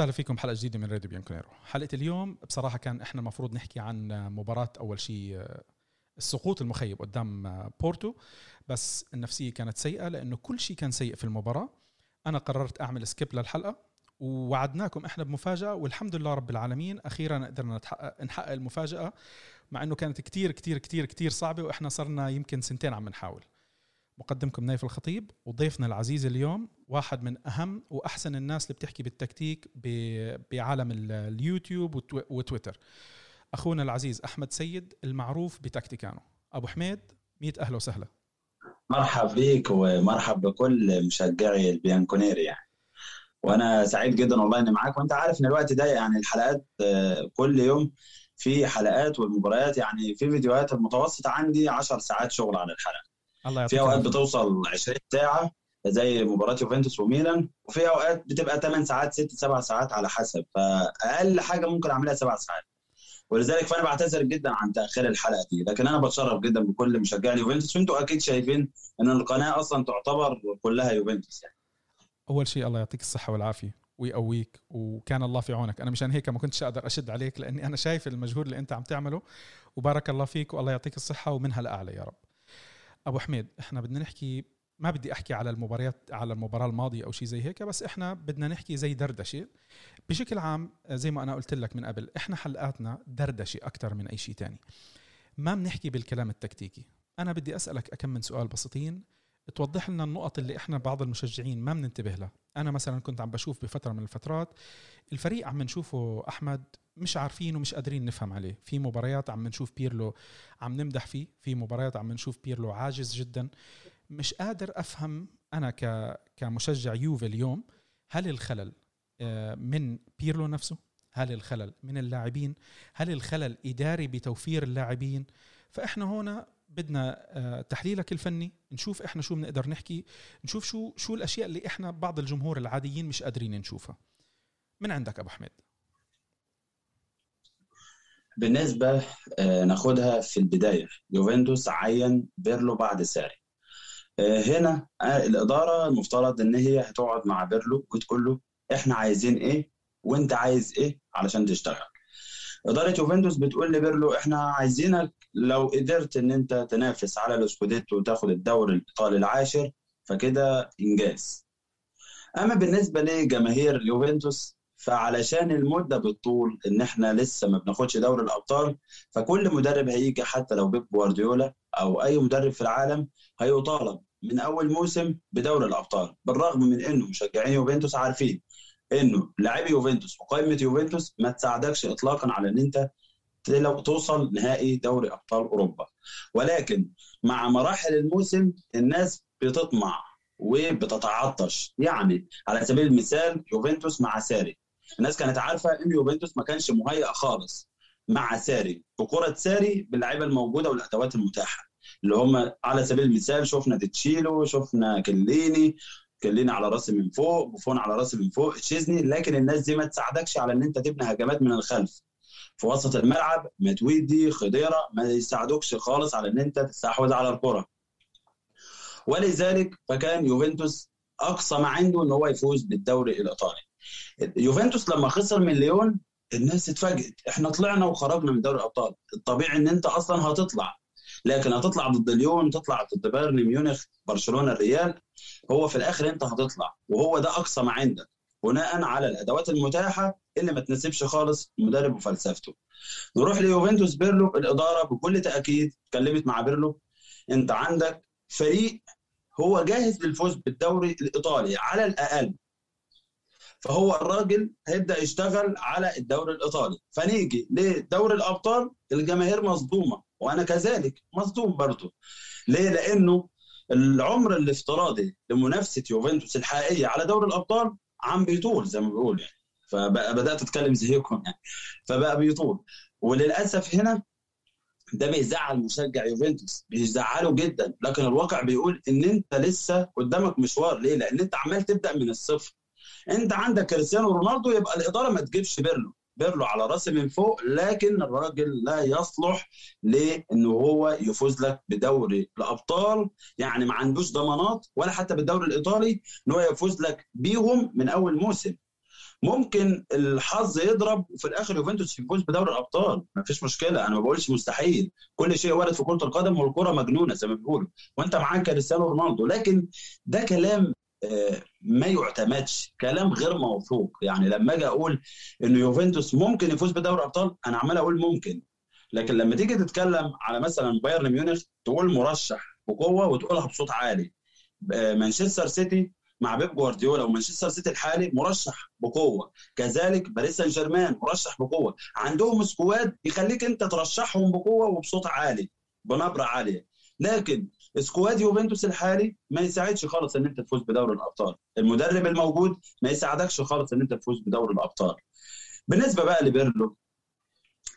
وسهلا فيكم حلقه جديدة من راديو بيانكونيرو حلقة اليوم بصراحة كان إحنا المفروض نحكي عن مباراة أول شيء السقوط المخيب قدام بورتو. بس النفسية كانت سيئة لأنه كل شيء كان سيء في المباراة. أنا قررت أعمل skip للحلقة ووعدناكم إحنا بمفاجأة والحمد لله رب العالمين. أخيرا قدرنا نحقق, نحقق المفاجأة مع إنه كانت كتير كتير كتير كتير صعبة وإحنا صرنا يمكن سنتين عم نحاول. مقدمكم نايف الخطيب وضيفنا العزيز اليوم واحد من أهم وأحسن الناس اللي بتحكي بالتكتيك بعالم اليوتيوب وتويتر. أخونا العزيز أحمد سيد المعروف بتاكتيكانو. أبو حميد مية أهلا وسهلا. مرحب بيك ومرحب بكل مشجعي البيانكونيري يعني. وأنا سعيد جدا والله إني معاك. وأنت عارف إن الوقت ده يعني الحلقات آه، كل يوم في حلقات والمباريات يعني في فيديوهات المتوسط عندي 10 ساعات شغل على الحلقة. الله في أوقات بتوصل 20 ساعة زي مباراة يوفنتوس وميلان وفي أوقات بتبقى 8 ساعات 6 7 ساعات على حسب. فأقل حاجة ممكن أعملها 7 ساعات. ولذلك فأنا بعتذر جدا عن تأخير الحلقة دي لكن أنا بتشرف جدا بكل مشجعي يوفنتوس وأنتم أكيد شايفين إن القناة أصلا تعتبر كلها يوفنتوس يعني. أول شيء الله يعطيك الصحة والعافية ويقويك وكان الله في عونك. أنا مشان هيك ما كنتش أقدر أشد عليك لأني أنا شايف المجهود اللي أنت عم تعمله. وبارك الله فيك والله يعطيك الصحة ومنها الأعلى يا رب. أبو حميد إحنا بدنا نحكي ما بدي أحكي على المباريات على المباراة الماضية أو شيء زي هيك بس إحنا بدنا نحكي زي دردشة. بشكل عام زي ما أنا قلت لك من قبل إحنا حلقاتنا دردشة أكثر من أي شيء تاني. ما بنحكي بالكلام التكتيكي. أنا بدي أسألك كم من سؤال بسيطين. توضح لنا النقط اللي إحنا بعض المشجعين ما بننتبه لها. أنا مثلا كنت عم بشوف بفترة من الفترات الفريق عم نشوفه أحمد مش عارفين ومش قادرين نفهم عليه. في مباريات عم نشوف بيرلو عم نمدح فيه في مباريات عم نشوف بيرلو عاجز جدا. مش قادر أفهم أنا ك كمشجع يوفي اليوم هل الخلل آه، من بيرلو نفسه؟ هل الخلل من اللاعبين؟ هل الخلل إداري بتوفير اللاعبين؟ فإحنا هنا بدنا آه، تحليلك الفني نشوف إحنا شو بنقدر نحكي نشوف شو شو الأشياء اللي إحنا بعض الجمهور العاديين مش قادرين نشوفها من عندك أبو حميد؟ بالنسبة آه، ناخدها في البداية. يوفنتوس عين بيرلو بعد ساري. آه، هنا الإدارة المفترض إن هي هتقعد مع بيرلو وتقول له إحنا عايزين إيه وإنت عايز إيه علشان تشتغل. إدارة يوفنتوس بتقول لبيرلو إحنا عايزينك لو قدرت إن أنت تنافس على الأسكوديتو وتاخد الدوري الإيطالي العاشر فكده إنجاز. أما بالنسبة لجماهير يوفنتوس فعلشان المدة بالطول إن إحنا لسه ما بناخدش دوري الأبطال فكل مدرب هيجي حتى لو بيب جوارديولا أو أي مدرب في العالم هيطالب من أول موسم بدوري الأبطال بالرغم من إنه مشجعين يوفنتوس عارفين إنه لاعبي يوفنتوس وقائمة يوفنتوس ما تساعدكش اطلاقا على إن أنت توصل نهائي دوري أبطال أوروبا. ولكن مع مراحل الموسم الناس بتطمع وبتتعطش. يعني على سبيل المثال يوفنتوس مع ساري. الناس كانت عارفة إن يوفنتوس ما كانش مهيئ خالص مع ساري. بكره ساري باللعيبة الموجودة والأدوات المتاحة. اللي هم على سبيل المثال شفنا ديتشيلو شفنا كليني. كليني على راسي من فوق بوفون على راسي من فوق تشيزني. لكن الناس دي ما تساعدكش على إن أنت تبني هجمات من الخلف. في وسط الملعب متويدي خضيرة ما يساعدوكش خالص على إن أنت تستحوذ على الكره ولذلك فكان يوفنتوس أقصى ما عنده إن هو يفوز بالدوري الإيطالي. يوفنتوس لما خسر من ليون الناس اتفاجئت. إحنا طلعنا وخرجنا من دوري الأبطال. الطبيعي إن أنت أصلا هتطلع. لكن هتطلع ضد ليون تطلع ضد بايرن ميونخ برشلونة الريال هو في الآخر أنت هتطلع. وهو ده أقصى ما عندك. بناء على الأدوات المتاحة اللي ما تناسبش خالص المدرب وفلسفته. نروح ليوفنتوس بيرلو الاداره بكل تأكيد اتكلمت مع بيرلو. أنت عندك فريق هو جاهز للفوز بالدوري الإيطالي على الأقل. فهو الراجل هيبدأ يشتغل على الدوري الإيطالي. فنيجي لدوري الأبطال الجماهير مصدومة وأنا كذلك مصدوم برضه ليه؟ لأنه العمر الافتراضي لمنافسة يوفنتوس الحقيقية على دوري الأبطال عم بيطول زي ما بيقول يعني. فبقى بدات أتكلم زيكم يعني. فبقى بيطول. وللأسف هنا ده بيزعل مشجع يوفنتوس. بيزعله جدا. لكن الواقع بيقول إن أنت لسه قدامك مشوار. ليه؟ لأن أنت عمال تبدأ من الصفر. أنت عندك كريستيانو رونالدو يبقى الإدارة ما تجيبش بيرلو. بيرلو على راسي من فوق لكن الراجل لا يصلح لأنه هو يفوز لك بدوري الأبطال. يعني ما عندوش ضمانات ولا حتى بالدوري الإيطالي إن هو يفوز لك بيهم من أول موسم. ممكن الحظ يضرب وفي الآخر يوفنتوس يفوز بدوري الأبطال. ما فيش مشكلة أنا ما بقولش مستحيل. كل شيء وارد في كرة القدم والكرة مجنونة زي ما بيقولوا. وأنت معاك كريستيانو رونالدو. لكن ده كلام ما يعتمدش كلام غير موثوق. يعني لما أجي أقول ان يوفنتوس ممكن يفوز بدوري الابطال أنا عمال أقول ممكن. لكن لما تيجي تتكلم على مثلا بايرن ميونخ تقول مرشح بقوة وتقولها بصوت عالي. آه، مانشستر سيتي مع بيب جوارديولا ومانشستر سيتي الحالي مرشح بقوة. كذلك باريس سان جيرمان مرشح بقوة. عندهم squad يخليك أنت ترشحهم بقوة وبصوت عالي بنبرة عالية. لكن squad يوفنتوس الحالي ما يساعدش خالص إن أنت تفوز بدوري الأبطال. المدرب الموجود ما يساعدكش خالص إن أنت تفوز بدوري الأبطال. بالنسبة بقى لبيرلو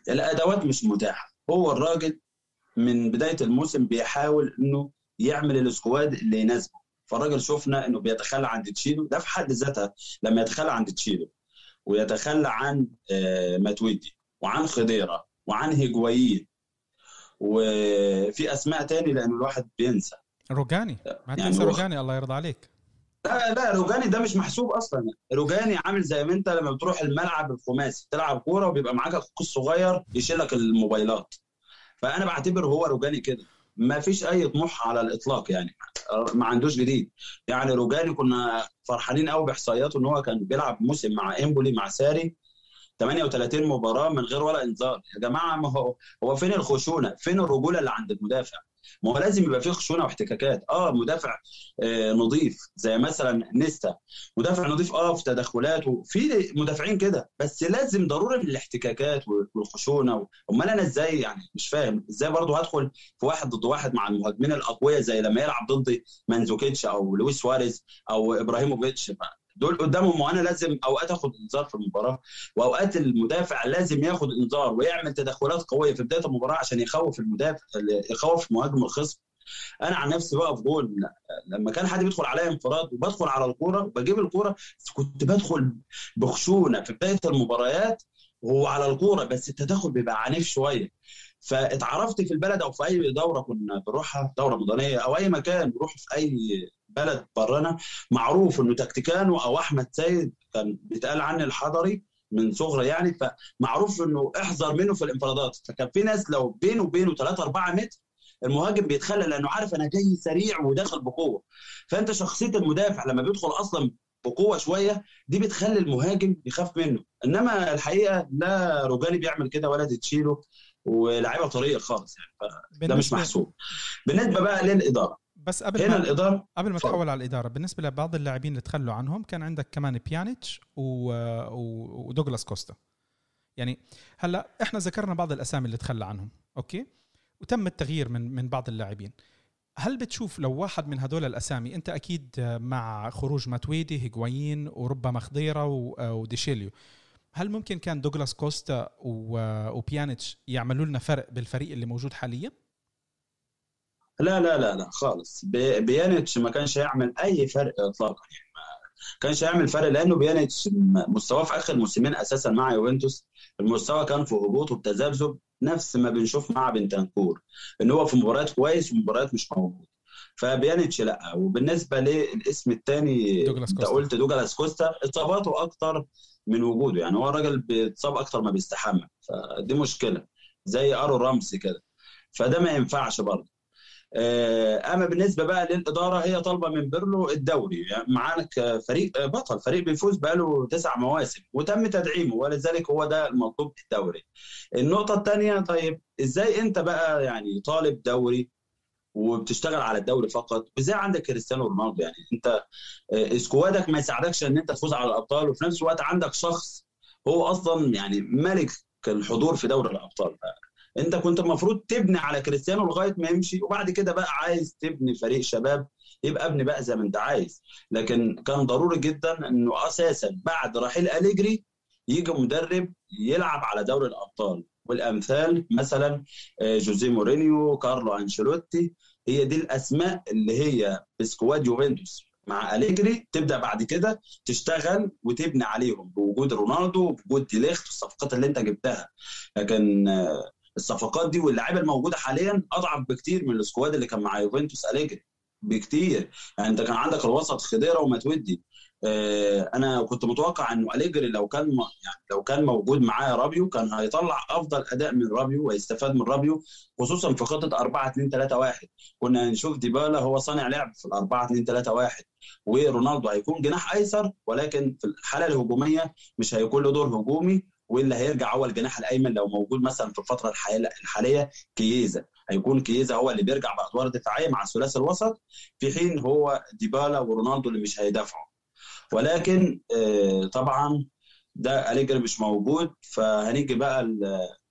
الأدوات مش متاحة. هو الراجل من بداية الموسم بيحاول إنه يعمل السكواد اللي يناسبه. فالراجل شفنا إنه بيتخلى عن تشيلو. ده في حد ذاتها لما يتخلى عن تشيلو ويتخلى عن آه، ماتويدي وعن خضيرة وعن هيجوايين وفي أسماء تاني لأن الواحد بينسى. روجاني. ما يعني تنسى روجاني الله يرضى عليك. لا لا روجاني ده مش محسوب أصلا. روجاني عامل زي ما أنت لما بتروح الملعب الخماسي تلعب كورة وبيبقى معاك أخوك الصغير يشيلك الموبايلات. فأنا بعتبر هو روجاني كده. ما فيش أي طموح على الإطلاق يعني. ما عندوش جديد. يعني روجاني كنا فرحانين قوي بإحصائياته إن هو كان بيلعب موسم مع امبولي مع ساري. 38 مباراة من غير ولا انذار. يا جماعة ما هو هو فين الخشونة؟ فين الرجولة اللي عند المدافع؟ ما هو لازم يبقى فيه خشونة واحتكاكات. آه مدافع آه نظيف زي مثلا نيستا. مدافع نظيف آه في تدخلاته في مدافعين كده. بس لازم ضروري الاحتكاكات والخشونة. أمال أنا إزاي يعني؟ مش فاهم. إزاي برضه هدخل في واحد ضد واحد مع المهاجمين الأقوياء زي لما يلعب ضد ماندزوكيتش أو لويس سواريز أو إبراهيموفيتش؟ دول قدامهم وأنا لازم أوقات آخد انذار في المباراة وأوقات المدافع لازم ياخد انذار ويعمل تدخلات قوية في بداية المباراة عشان يخوف المدافع يخوف مهاجم الخصم. أنا عن نفسي بقى في جول لما كان حد بيدخل عليا انفراد وبدخل على الكورة وبجيب الكورة كنت بدخل بخشونة في بداية المباريات وهو على الكورة بس التدخل بيبقى عنيف شوية. فاتعرفت في البلد أو في أي دورة كنا بنروحها دورة مدنيه أو أي مكان بنروح في أي بلد برانا معروف إنه تكتيكانو أو أحمد سيد كان بيتقال عني الحضري من صغرى يعني فمعروف إنه احذر منه في الانفرادات. فكان في ناس لو بينه وبينه 3 4 متر المهاجم بيتخلى لأنه عارف أنا جاي سريع وداخل بقوة. فأنت شخصية المدافع لما بيدخل أصلا بقوة شوية دي بتخلي المهاجم يخاف منه. إنما الحقيقة لا روجاني بيعمل كده ولا ديشيليو ولاعيبه طريقة خالص يعني ده مش محسوب. بالنسبة بقى للإدارة. بس قبل هنا ما الإدارة قبل ما تحول على الإدارة بالنسبة لبعض اللاعبين اللي تخلوا عنهم كان عندك كمان بيانيتش و... ودوغلاس كوستا. يعني هلأ إحنا ذكرنا بعض الأسامي اللي تخلى عنهم أوكي؟ وتم التغيير من من بعض اللاعبين. هل بتشوف لو واحد من هدول الأسامي أنت أكيد مع خروج ماتويدي هيغوايين وربما خضيره وديشيليو هل ممكن كان دوغلاس كوستا وبيانيتش يعملوا لنا فرق بالفريق اللي موجود حاليا؟ لا لا لا لا خالص. بيانيتش ما كانش هيعمل أي فرق اطلاقا يعني ما كانش هيعمل فرق لأنه بيانيتش مستواه في آخر موسمين أساسا مع يوفنتوس المستوى كان في هبوط وبتذبذب نفس ما بنشوف مع بنتانكور إن هو في مباريات كويس ومباريات مش موجود. فبيانيتش لأ. وبالنسبة للاسم الثاني أنت قلت دوجلاس كوستا إصاباته أكتر من وجوده يعني. هو الراجل بيتصاب أكتر ما بيستحمل فدي مشكلة زي آرون رامسي كده. فده ما ينفعش برضه. أما بالنسبة بقى للإدارة هي طالبة من بيرلو الدوري. يعني معاك فريق بطل فريق بيفوز بقاله تسع مواسم وتم تدعيمه ولذلك هو ده المطلوب الدوري. النقطة الثانية طيب إزاي أنت بقى يعني طالب دوري وبتشتغل على الدوري فقط؟ وإزاي عندك كريستيانو رونالدو؟ يعني أنت آه، سكوادك ما يساعدكش إن أنت تفوز على الأبطال وفي نفس الوقت عندك شخص هو أصلا يعني ملك الحضور في دوري الأبطال. انت كنت المفروض تبني على كريستيانو لغاية ما يمشي وبعد كده بقى عايز تبني فريق شباب يبقى ابني بقى زي ما انت عايز. لكن كان ضروري جدا إنه أساسا بعد رحيل أليجري يجي مدرب يلعب على دوري الأبطال. والأمثال مثلا آه، جوزيه مورينيو كارلو أنشيلوتي هي دي الأسماء اللي هي ب squad يوفنتوس. مع أليجري تبدأ بعد كده تشتغل وتبني عليهم بوجود رونالدو بوجود ديليخت والصفقات اللي انت جبتها. لكن آه، الصفقات دي واللاعيبه الموجودة حاليا أضعف بكتير من ال squad اللي كان مع يوفنتوس أليجري. بكتير. يعني أنت كان عندك الوسط خضيرة وماتويدي آه، أنا كنت متوقع إنه أليجري لو كان يعني لو كان موجود معاه رابيو كان هيطلع أفضل أداء من رابيو ويستفاد من رابيو خصوصا في خطة 4 2 3 1 كنا هنشوف ديبالا هو صانع لعب في ال 4 2 3 1 ورونالدو هيكون جناح أيسر ولكن في الحالة الهجومية مش هيكون له دور هجومي. واللي هيرجع هو الجناح الأيمن لو موجود مثلا في الفترة الحالية كييزا. هيكون كييزا هو اللي بيرجع بأدوار دفاعية مع ثلاثي الوسط في حين هو ديبالا ورونالدو اللي مش هيدافعوا. ولكن آه، طبعا ده أليجري مش موجود. فهنيجي بقى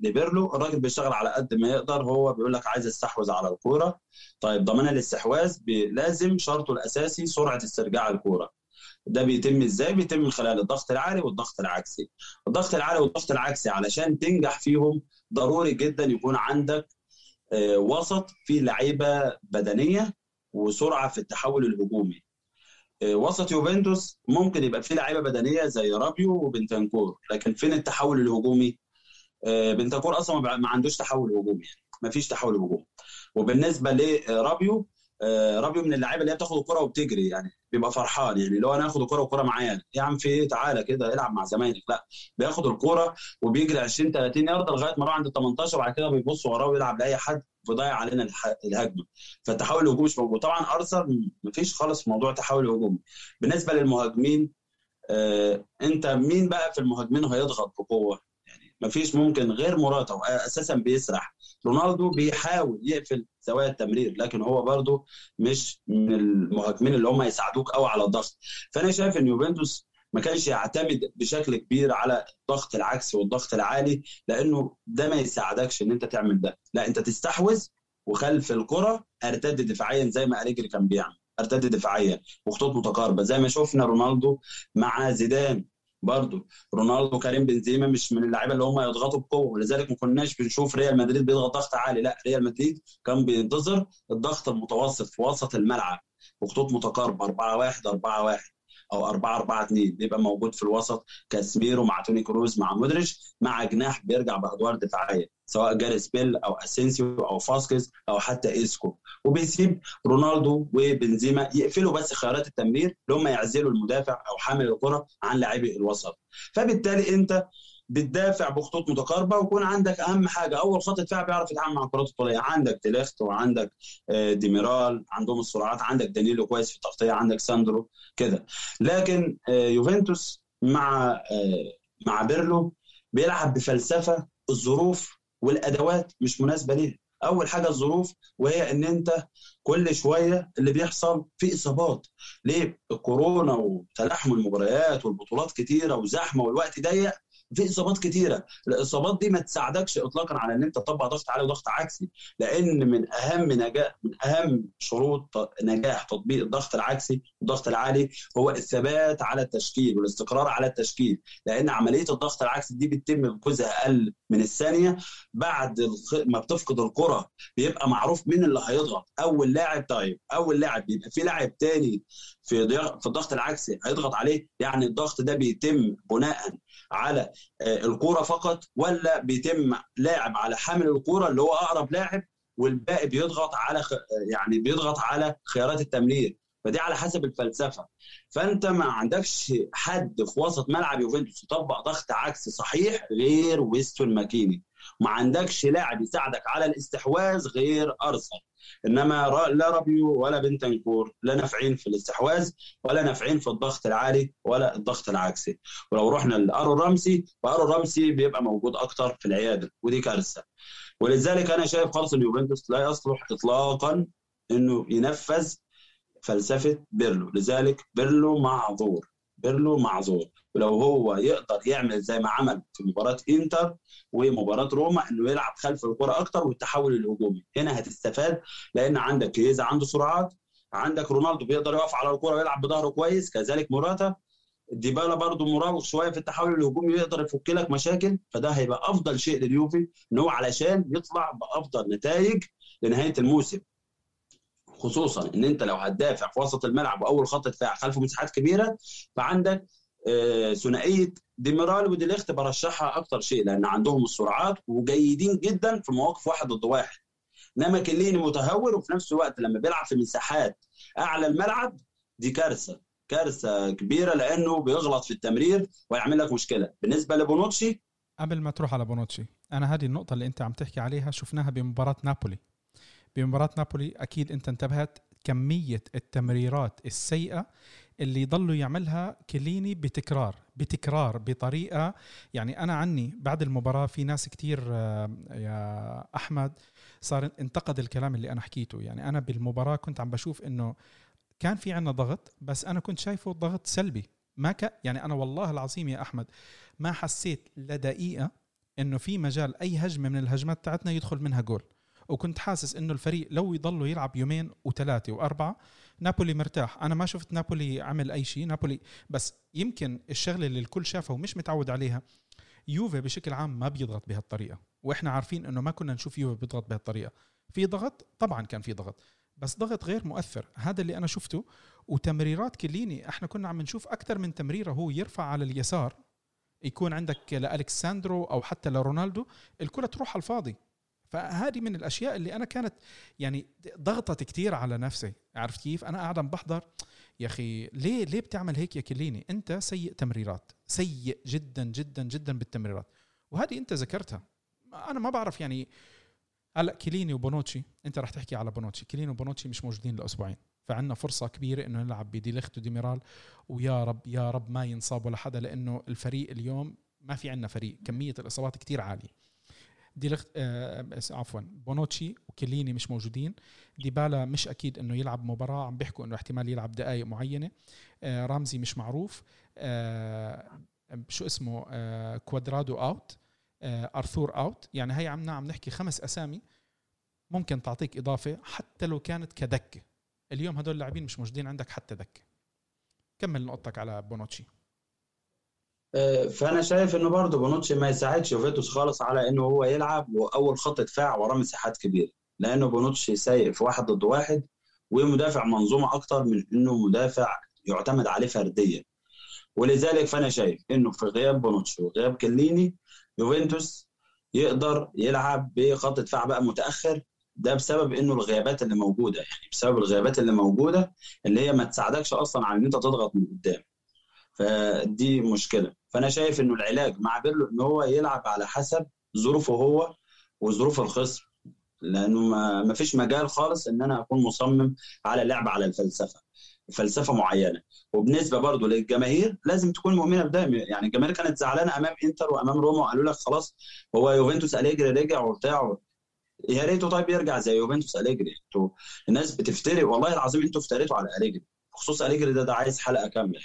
لبيرلو. الراجل بيشتغل على قد ما يقدر. هو بيقول لك عايز استحوذ على الكورة. طيب ضمان الاستحواذ لازم شرطه الأساسي سرعة استرجاع الكورة. ده بيتم إزاي؟ بيتم من خلال الضغط العالي والضغط العكسي. الضغط العالي والضغط العكسي علشان تنجح فيهم ضروري جدا يكون عندك آه، وسط فيه لعيبة بدنية وسرعة في التحول الهجومي. آه، وسط يوفنتوس ممكن يبقى فيه لعيبة بدنية زي رابيو وبنتنكور لكن فين التحول الهجومي؟ آه، بنتنكور أصلا ما عندوش تحول هجومي يعني ما فيش تحول هجومي. وبالنسبة لرابيو رابيو من اللعيبة اللي هي بتاخد الكرة وبتجري يعني. بيبقى فرحان يعني لو أنا آخد الكرة والكرة معايا. يا عم في إيه؟ تعالى كده العب مع زمايلك. لا بياخد الكرة وبيجري 20 30 يارد لغاية ما يروح عند ال 18 وبعد كده بيبص وراه ويلعب لأي حد ويضيع علينا الهجمة. فالتحول الهجومي مش موجود. طبعا أرسنال مفيش خالص موضوع تحول هجومي بالنسبة للمهاجمين آه أنت مين بقى في المهاجمين هيضغط بقوة؟ مفيش ممكن غير مراتا أساسا بيسرح. رونالدو بيحاول يقفل زوايا التمرير لكن هو برده مش من المهاجمين اللي هم يساعدوك قوي على الضغط. فأنا شايف إن يوفنتوس ما كانش يعتمد بشكل كبير على الضغط العكسي والضغط العالي لأنه ده ما يساعدكش إن أنت تعمل ده. لا أنت تستحوذ وخلف الكرة أرتد دفاعيا زي ما أريجري كان بيعمل أرتد دفاعيا وخطوط متقاربة. زي ما شفنا رونالدو مع زيدان برضه رونالدو وكريم بنزيما مش من اللعيبة اللي هم يضغطوا بقوة ولذلك ما كناش بنشوف ريال مدريد بيضغط ضغط عالي لا ريال مدريد كان بينتظر الضغط المتوسط في وسط الملعب وخطوط متقاربة 4 1 4 1 أو 4 4 2 بيبقى موجود في الوسط كاسميرو مع توني كروز مع مودريتش مع جناح بيرجع بأدوار دفاعية سواء جاريس بيل أو أسينسيو أو فاسكيز أو حتى إيسكو. وبيسيب رونالدو وبنزيما يقفلوا بس خيارات التمرير اللي هم يعزلوا المدافع أو حامل الكرة عن لاعبي الوسط. فبالتالي أنت بتدافع بخطوط متقاربة ويكون عندك أهم حاجة أول خط دفاع بيعرف يتعامل مع الكرات الطوليه عندك ديليخت وعندك آه، ديميرال عندهم السرعات عندك دانيلو كويس في التغطية عندك ساندرو كده. لكن آه، يوفنتوس مع آه، مع بيرلو بيلعب بفلسفة الظروف والأدوات مش مناسبة ليه أول حاجة الظروف وهي إن أنت كل شوية اللي بيحصل في إصابات. ليه؟ الكورونا وتلاحم المباريات والبطولات كتيرة وزحمة والوقت ضيق في إصابات كتيرة. الإصابات دي ما تساعدكش اطلاقا على إن أنت تطبق ضغط عالي وضغط عكسي لأن من أهم نجاح من أهم شروط نجاح تطبيق الضغط العكسي والضغط العالي هو الثبات على التشكيل والاستقرار على التشكيل. لأن عملية الضغط العكسي دي بتتم بجزء أقل من الثانية. بعد ما بتفقد الكرة بيبقى معروف مين اللي هيضغط. أول لاعب طيب أول لاعب بيبقى في لاعب تاني في في الضغط العكسي هيضغط عليه يعني الضغط ده بيتم بناء على آه، الكورة فقط ولا بيتم لاعب على حامل الكورة اللي هو أقرب لاعب والباقي بيضغط على يعني بيضغط على خيارات التمرير. فدي على حسب الفلسفة. فأنت ما عندكش حد في وسط ملعب يوفنتوس يطبق ضغط عكسي صحيح غير ويستون ماكيني. ما عندكش لاعب يساعدك على الاستحواذ غير أرسنال. إنما لا رابيو ولا بنتنكور لا نافعين في الاستحواذ ولا نافعين في الضغط العالي ولا الضغط العكسي. ولو رحنا لآرون رامسي فآرون رامسي بيبقى موجود أكتر في العيادة ودي كارثة. ولذلك أنا شايف خالص إن يوفنتوس لا يصلح اطلاقا إنه ينفذ فلسفة بيرلو. لذلك بيرلو معذور بيرلو معذور ولو هو يقدر يعمل زي ما عمل في مباراة إنتر ومباراة روما إنه يلعب خلف الكرة أكتر والتحول الهجومي. هنا هتستفاد لأن عندك كيزا عنده سرعات عندك رونالدو بيقدر يقف على الكرة ويلعب بظهره كويس كذلك موراتا. ديبالا برضه مراوغ شوية في التحول الهجومي يقدر يفك لك مشاكل فده هيبقى أفضل شيء لليوفي إن هو علشان يطلع بأفضل نتائج لنهاية الموسم. خصوصا إن أنت لو هتدافع في وسط الملعب وأول خط دفاع خلفه مساحات كبيرة فعندك ثنائية ديميرال وديليخت برشحها أكتر شيء لأن عندهم السرعات وجيدين جدا في مواقف واحد ضد واحد. إنما كليني متهور وفي نفس الوقت لما بيلعب في مساحات أعلى الملعب دي كارثة. كارثة كبيرة لأنه بيغلط في التمرير ويعمل لك مشكلة. بالنسبة لبونوتشي؟ قبل ما تروح على بونوتشي أنا هذه النقطة اللي أنت عم تحكي عليها شفناها بمباراة نابولي. بمباراة نابولي أكيد أنت انتبهت كمية التمريرات السيئة اللي ضلوا يعملها كليني بتكرار بتكرار بطريقة يعني أنا عني بعد المباراة في ناس كتير آه، يا أحمد صار انتقد الكلام اللي أنا حكيته. يعني أنا بالمباراة كنت عم بشوف إنه كان في عنا ضغط بس أنا كنت شايفه ضغط سلبي. ما ك... يعني أنا والله العظيم يا أحمد ما حسيت لدقيقة إنه في مجال أي هجمة من الهجمات تاعتنا يدخل منها جول. وكنت حاسس إنه الفريق لو يضلوا يلعب يومين وثلاثه وأربعة نابولي مرتاح. أنا ما شفت نابولي عمل أي شيء نابولي بس يمكن الشغلة اللي الكل شافها ومش متعود عليها يوفي بشكل عام ما بيضغط بهالطريقة. وإحنا عارفين إنه ما كنا نشوف يوفي بيضغط بهالطريقة. في ضغط؟ طبعا كان في ضغط. بس ضغط غير مؤثر. هذا اللي أنا شفته. وتمريرات كليني إحنا كنا عم نشوف أكثر من تمريرة هو يرفع على اليسار. يكون عندك لألكساندرو أو حتى لرونالدو. الكرة تروح على الفاضي. فهذه من الأشياء اللي أنا كانت يعني ضغطت كثير على نفسي. عرفت كيف؟ أنا قاعد بحضر يا أخي ليه ليه بتعمل هيك يا كليني؟ أنت سيء تمريرات سيء جدا جدا جدا بالتمريرات. وهذه أنت ذكرتها. أنا ما بعرف يعني هلأ كيليني وبونوتشي أنت رح تحكي على بونوتشي. كيليني وبونوتشي مش موجودين لأسبوعين فعندنا فرصة كبيرة إنه نلعب بديليخت وديميرال ويا رب يا رب ما ينصاب ولا حدا لأنه الفريق اليوم ما في عندنا فريق. كمية الإصابات كتير عالية. ديليخت آه عفوا بونوتشي وكيليني مش موجودين. ديبالا مش أكيد إنه يلعب مباراة عم بيحكوا إنه احتمال يلعب دقائق معينة. آه رامزي مش معروف. آه شو اسمه؟ آه كوادرادو out. آه أرثور out. يعني هي عم عم نحكي خمس أسامي ممكن تعطيك إضافة حتى لو كانت كدكة. اليوم هدول اللاعبين مش موجودين عندك حتى دكة. كمل نقطتك على بونوتشي. آه، فأنا شايف إنه برضه بونوتشي ما يساعدش يوفنتوس خالص على إنه هو يلعب وأول خط دفاع وراه مساحات كبيرة لأنه بونوتشي سيء في واحد ضد واحد ومدافع منظومة أكتر من إنه مدافع يعتمد عليه فرديا. ولذلك فأنا شايف إنه في غياب بونوتشي وغياب كليني يوفنتوس يقدر يلعب بخط دفاع بقى متأخر. ده بسبب إنه الغيابات اللي موجودة يعني بسبب الغيابات اللي موجودة اللي هي ما تساعدكش أصلا على إن أنت تضغط من قدام. فدي مشكلة. فأنا شايف إنه العلاج مع بيرلو إن هو يلعب على حسب ظروفه هو وظروف الخصم. لأنه ما فيش مجال خالص إن أنا أكون مصمم على لعب على الفلسفة فلسفة معينة. وبالنسبه برضه للجماهير لازم تكون مؤمنة بده. يعني الجماهير كانت زعلانة أمام إنتر وأمام روما وقالوا لك خلاص هو يوفنتوس أليجري رجع وبتاع. يا ريته طيب يرجع زي يوفنتوس أليجري. أنتوا الناس بتفتري والله العظيم إنتوا افتريتوا على أليجري بخصوص أليجري ده ده عايز حلقة كاملة.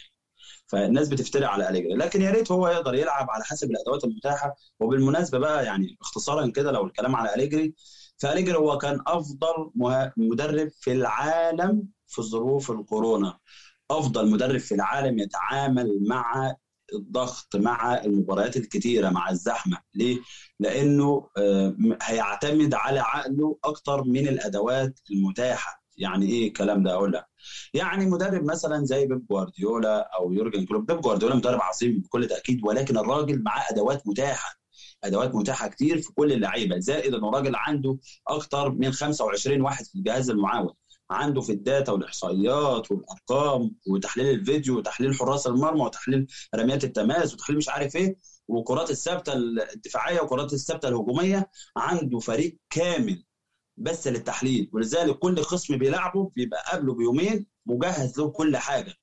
فالناس بتفتري على أليجري. لكن يا ريت هو يقدر يلعب على حسب الأدوات المتاحة وبالمناسبة بقى يعني اختصارا كده لو الكلام على أليجري فأليجري هو كان أفضل مدرب في العالم في ظروف الكورونا. أفضل مدرب في العالم يتعامل مع الضغط مع المباريات الكتيرة مع الزحمة. ليه؟ لأنه آه، هيعتمد على عقله أكتر من الأدوات المتاحة. يعني إيه الكلام ده؟ أقول لك. يعني مدرب مثلا زي بيب جوارديولا أو يورجن كلوب بيب جوارديولا مدرب عظيم بكل تأكيد ولكن الراجل معاه أدوات متاحة أدوات متاحة كتير في كل اللعيبة زائد إنه راجل عنده أكتر من 25 واحد في الجهاز المعاون عنده في الداتا والإحصائيات والأرقام وتحليل الفيديو وتحليل حراس المرمى وتحليل رميات التماس وتحليل مش عارف إيه وكرات الثابتة الدفاعية وكرات الثابتة الهجومية عنده فريق كامل بس للتحليل ولذلك كل خصم بيلعبه بيبقى قبله بيومين مجهز له كل حاجة.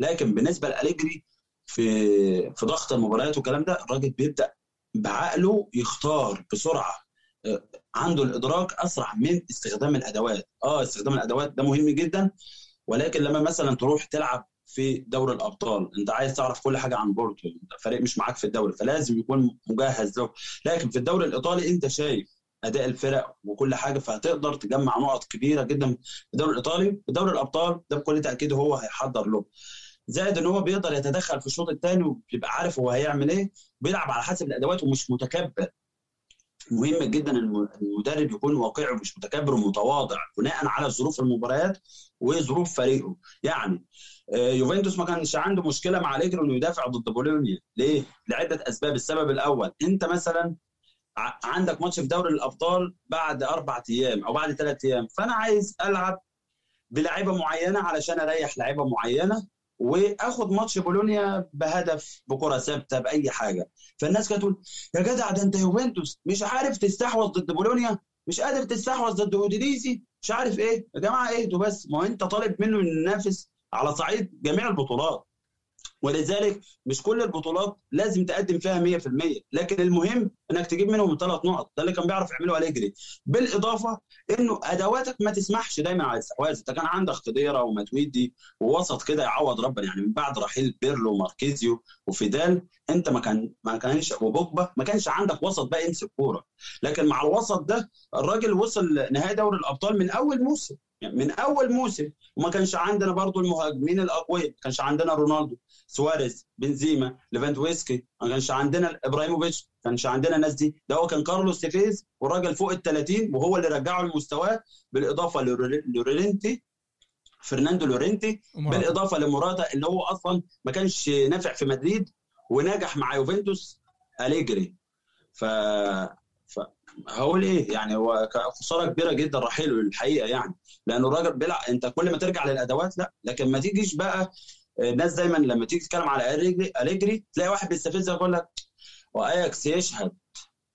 لكن بالنسبة لأليجري في في ضغط المباريات والكلام ده الراجل بيبدأ بعقله يختار بسرعة. عنده الإدراك أسرع من استخدام الأدوات. آه استخدام الأدوات ده مهم جدا. ولكن لما مثلا تروح تلعب في دوري الأبطال أنت عايز تعرف كل حاجة عن بورتو فريق مش معاك في الدوري فلازم يكون مجهز له. لكن في الدوري الإيطالي أنت شايف أداء الفرق وكل حاجة فهتقدر تجمع نقط كبيرة جدا في الدوري الإيطالي في دوري الأبطال ده بكل تأكيد هو هيحضر له. زائد إن هو بيقدر يتدخل في الشوط الثاني وبيبقى عارف هو هيعمل إيه بيلعب على حسب الأدوات ومش متكبر. مهم جدا المدرب يكون واقعي ومش متكبر ومتواضع بناء على ظروف المباريات وظروف فريقه. يعني آه، يوفنتوس ما كانش عنده مشكلة مع اليجري إنه يدافع ضد بولونيا. ليه؟ لعدة أسباب. السبب الأول أنت مثلا عندك ماتش في دوري الأبطال بعد أربع أيام أو بعد ثلاث أيام. فأنا عايز ألعب بلعيبة معينة علشان أريح لعيبة معينة وآخد ماتش بولونيا بهدف بكرة ثابتة بأي حاجة. فالناس كانت تقول يا جدع ده أنت يوفنتوس. مش عارف تستحوذ ضد بولونيا مش قادر تستحوذ ضد أودينيزي مش عارف إيه. يا جماعة اهدوا بس. ما أنت طالب منه ينافس على صعيد جميع البطولات. ولذلك مش كل البطولات لازم تقدم فيها 100% لكن المهم إنك تجيب منهم ثلاث نقط. ده اللي كان بيعرف يعمله اليجري بالإضافة إنه أدواتك ما تسمحش دايما على الاستحواذ انت كان عندك خضيرة وماتويدي ووسط كده يعوض ربنا. يعني من بعد رحيل بيرلو وماركيزيو وفيدال أنت ما كان ما كانش وبوجبا ما كانش عندك وسط بقى يمسك كورة. لكن مع الوسط ده الراجل وصل نهائي دوري الأبطال من أول موسم. من أول موسم. وما كانش عندنا برضو المهاجمين الأقوياء؟ ما كانش عندنا رونالدو سواريز بنزيما ليفاندويسكي ما كانش عندنا إبراهيموفيتش ما كانش عندنا الناس دي. ده هو كان كارلوس تيفيز والراجل فوق ال 30 وهو اللي رجعه لمستواه بالإضافة لورينتي فرناندو لورينتي بالإضافة لموراتا اللي هو أصلا ما كانش نافع في مدريد ونجح مع يوفنتوس أليجري. ف هقول إيه؟ يعني هو خسارة كبيرة جدا رحيله الحقيقة يعني. لأنه الراجل بيلعب أنت كل ما ترجع للأدوات لا. لكن ما تيجيش بقى الناس دايما لما تيجي تتكلم على أليجري تلاقي واحد بيستفز يقول لك وآياكس يشهد.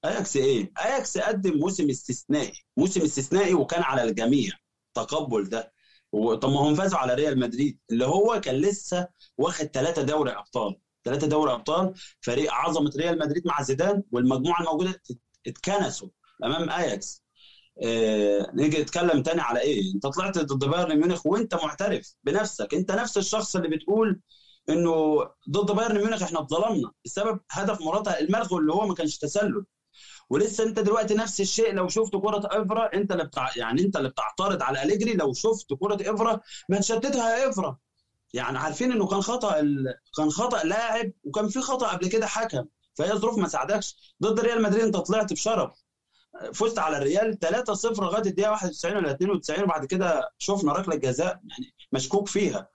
آياكس إيه؟ آياكس قدم موسم استثنائي موسم استثنائي وكان على الجميع تقبل ده. طب ما هم فازوا على ريال مدريد اللي هو كان لسه واخد ثلاثة دوري أبطال. ثلاثة دوري أبطال فريق عظمة ريال مدريد مع زيدان والمجموعة الموجودة اتكنسوا أمام اياكس آه نيجي نتكلم تاني على إيه؟ أنت طلعت ضد بايرن ميونخ وأنت معترف بنفسك. أنت نفس الشخص اللي بتقول إنه ضد بايرن ميونخ إحنا اتظلمنا بسبب هدف موراتا الملغي اللي هو ما كانش تسلل. ولسه أنت دلوقتي نفس الشيء لو شفت كرة إفرا أنت اللي بتاع يعني أنت اللي بتعترض على أليجري لو شفت كرة إفرا ما تشتتها يا إفرا. يعني عارفين إنه كان خطأ ال... كان خطأ لاعب وكان في خطأ قبل كده حكم. فهي الظروف ما ساعدكش. ضد ريال مدريد انت طلعت بشرف. فزت على الريال 3-0 لغاية الدقيقة 91 ولا 92 وبعد كده شفنا ركلة جزاء يعني مشكوك فيها.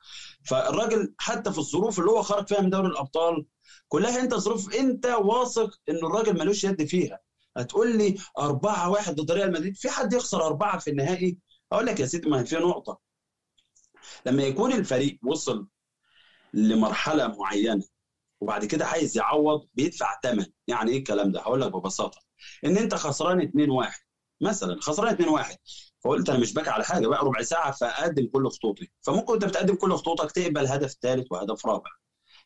فالراجل حتى في الظروف اللي هو خرج فيها من دوري الأبطال كلها انت ظروف انت واثق ان الراجل ملوش يد فيها. هتقول لي 4 1 ضد ريال مدريد؟ في حد يخسر أربعة في النهائي؟ أقول لك يا سيدي ما هي في نقطة. لما يكون الفريق وصل لمرحلة معينة وبعد كده عايز يعوض بيدفع ثمن يعني إيه الكلام ده؟ هقول لك ببساطة. إن أنت خسران 2 1 مثلا خسران 2 1 فقلت أنا مش باكي على حاجة بقى ربع ساعة فأقدم كل خطوطي. فممكن انت بتقدم كل خطوطك تقبل هدف ثالث وهدف رابع.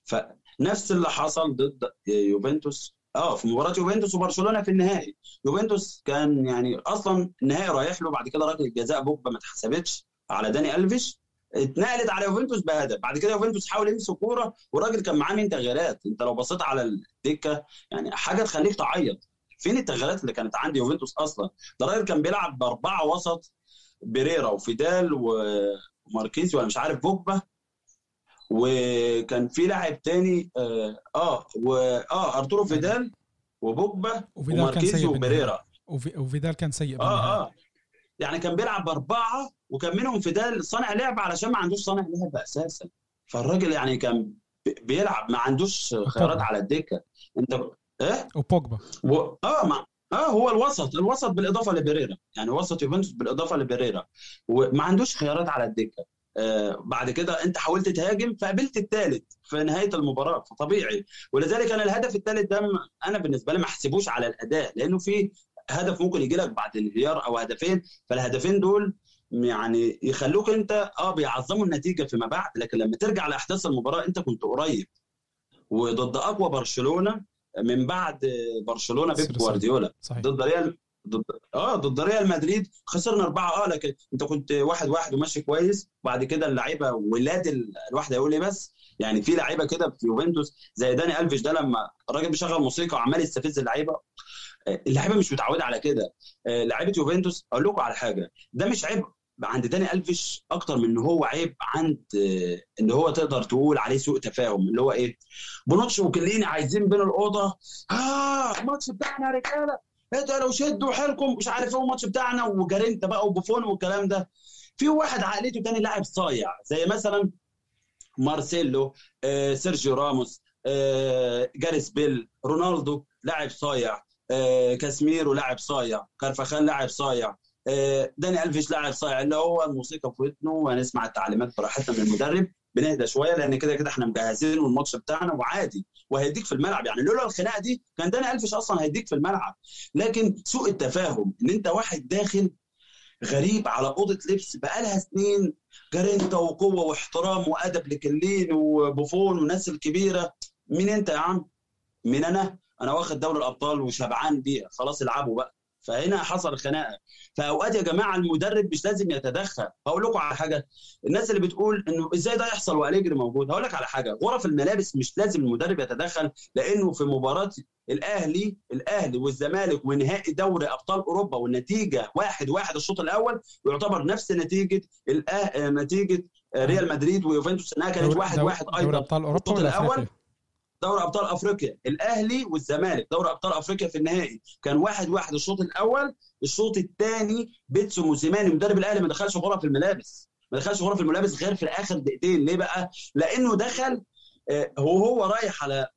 فنفس اللي حصل ضد يوفنتوس. آه في مباراة يوفنتوس وبرشلونة في النهائي. يوفنتوس كان يعني أصلا النهائي رايح له بعد كده ركلة الجزاء بوجبا ما اتحسبتش على داني ألفيش. اتنقلت على يوفنتوس بهدف. بعد كده يوفنتوس حاول يمسك كورة والراجل كان معاه مين؟ تغييرات. انت لو بصيت على الدكة يعني حاجة تخليك تعيط. فين التغييرات اللي كانت عند يوفنتوس أصلا؟ ده الراجل كان بيلعب بأربعة وسط بيريرا وفيدال وماركيزي ولا مش عارف بوجبا. وكان في لاعب تاني آه آه, آه أرتورو فيدال وبوجبا وماركيزي وبيريرا. وفيدال كان سيء آه آه. يعني كان بيلعب بأربعة وكان منهم فيدال صانع لعب علشان ما عندوش صانع لعب أساسا. فالراجل يعني كان بيلعب ما عندوش خيارات على الدكة. انت إيه؟ وبوجبا. و... آه ما آه هو الوسط الوسط بالإضافة لبيريرا. يعني وسط يوفنتوس بالإضافة لبيريرا. وما عندوش خيارات على الدكة. آه بعد كده انت حاولت تهاجم فقبلت الثالث في نهاية المباراة فطبيعي. ولذلك أنا الهدف الثالث ده أنا بالنسبة لي ما أحسبوش على الأداء لأنه في هدف ممكن يجي لك بعد انهيار أو هدفين فالهدفين دول يعني يخلوك أنت آه بيعظموا النتيجة فيما بعد لكن لما ترجع لأحداث المباراة أنت كنت قريب. وضد أقوى برشلونة من بعد برشلونة بيب جوارديولا ضد ريال ضد آه ضد ريال مدريد خسرنا أربعة آه لكن أنت كنت واحد واحد وماشي كويس. وبعد كده اللعيبة ولاد الواحد هيقول إيه بس؟ يعني في لعيبة كده في يوفنتوس زي داني ألفيش ده لما الراجل بيشغل موسيقى وعمال يستفز اللعيبة. اللعيبه مش متعوده على كده. لعيبه يوفنتوس أقول لكم على حاجة ده مش عيب عند داني ألفيش أكتر من إن هو عيب عند إن هو تقدر تقول عليه سوء تفاهم اللي هو إيه؟ بونوتشي وكيليني عايزين بين الأوضة. آه الماتش بتاعنا يا رجالة. أنتوا لو شدوا حيلكم مش عارف إيه الماتش بتاعنا وجارينتا بقى وبوفون والكلام ده. في واحد عقليته تاني لاعب صايع زي مثلا مارسيلو آه، سيرجيو راموس آه، جاريس بيل رونالدو لاعب صايع. آه، كاسميرو لاعب صايع كارفخال لاعب صايع. آه، داني ألفيش لاعب صايع. اللي هو الموسيقى في ودنه ونسمع التعليمات براحتنا من المدرب بنهدى شوية لأن كده كده إحنا مجهزين والماتش بتاعنا وعادي وهيديك في الملعب. يعني لولا الخناقة دي كان داني ألفيش أصلا هيديك في الملعب. لكن سوء التفاهم إن أنت واحد داخل غريب على أوضة لبس بقالها سنين جرينتا وقوة واحترام وأدب لكلين وبوفون والناس الكبيرة. مين أنت يا عم؟ مين أنا؟ أنا واخد دوري الأبطال وشبعان بيها خلاص العبوا بقى. فهنا حصل خناقة. فأوقات يا جماعة المدرب مش لازم يتدخل. هقول لكم على حاجة. الناس اللي بتقول إنه إزاي ده يحصل وأليجري موجود. هقول لك على حاجة. غرف الملابس مش لازم المدرب يتدخل لأنه في مباراة الأهلي الأهلي والزمالك ونهائي دوري أبطال أوروبا والنتيجة واحد واحد الشوط الأول يعتبر نفس نتيجة الأه... نتيجة ريال مدريد ويوفنتوس إنها كانت واحد واحد أيضا. دوري أبطال أوروبا الشوط الأول دوري أبطال أفريقيا الأهلي والزمالك. دوري أبطال أفريقيا في النهائي. كان واحد واحد الشوط الأول الشوط الثاني بيتسو موسيماني مدرب الأهلي ما دخلش غرف الملابس. ما دخلش غرف الملابس غير في آخر دقيقتين. ليه بقى؟ لأنه دخل هو هو رايح على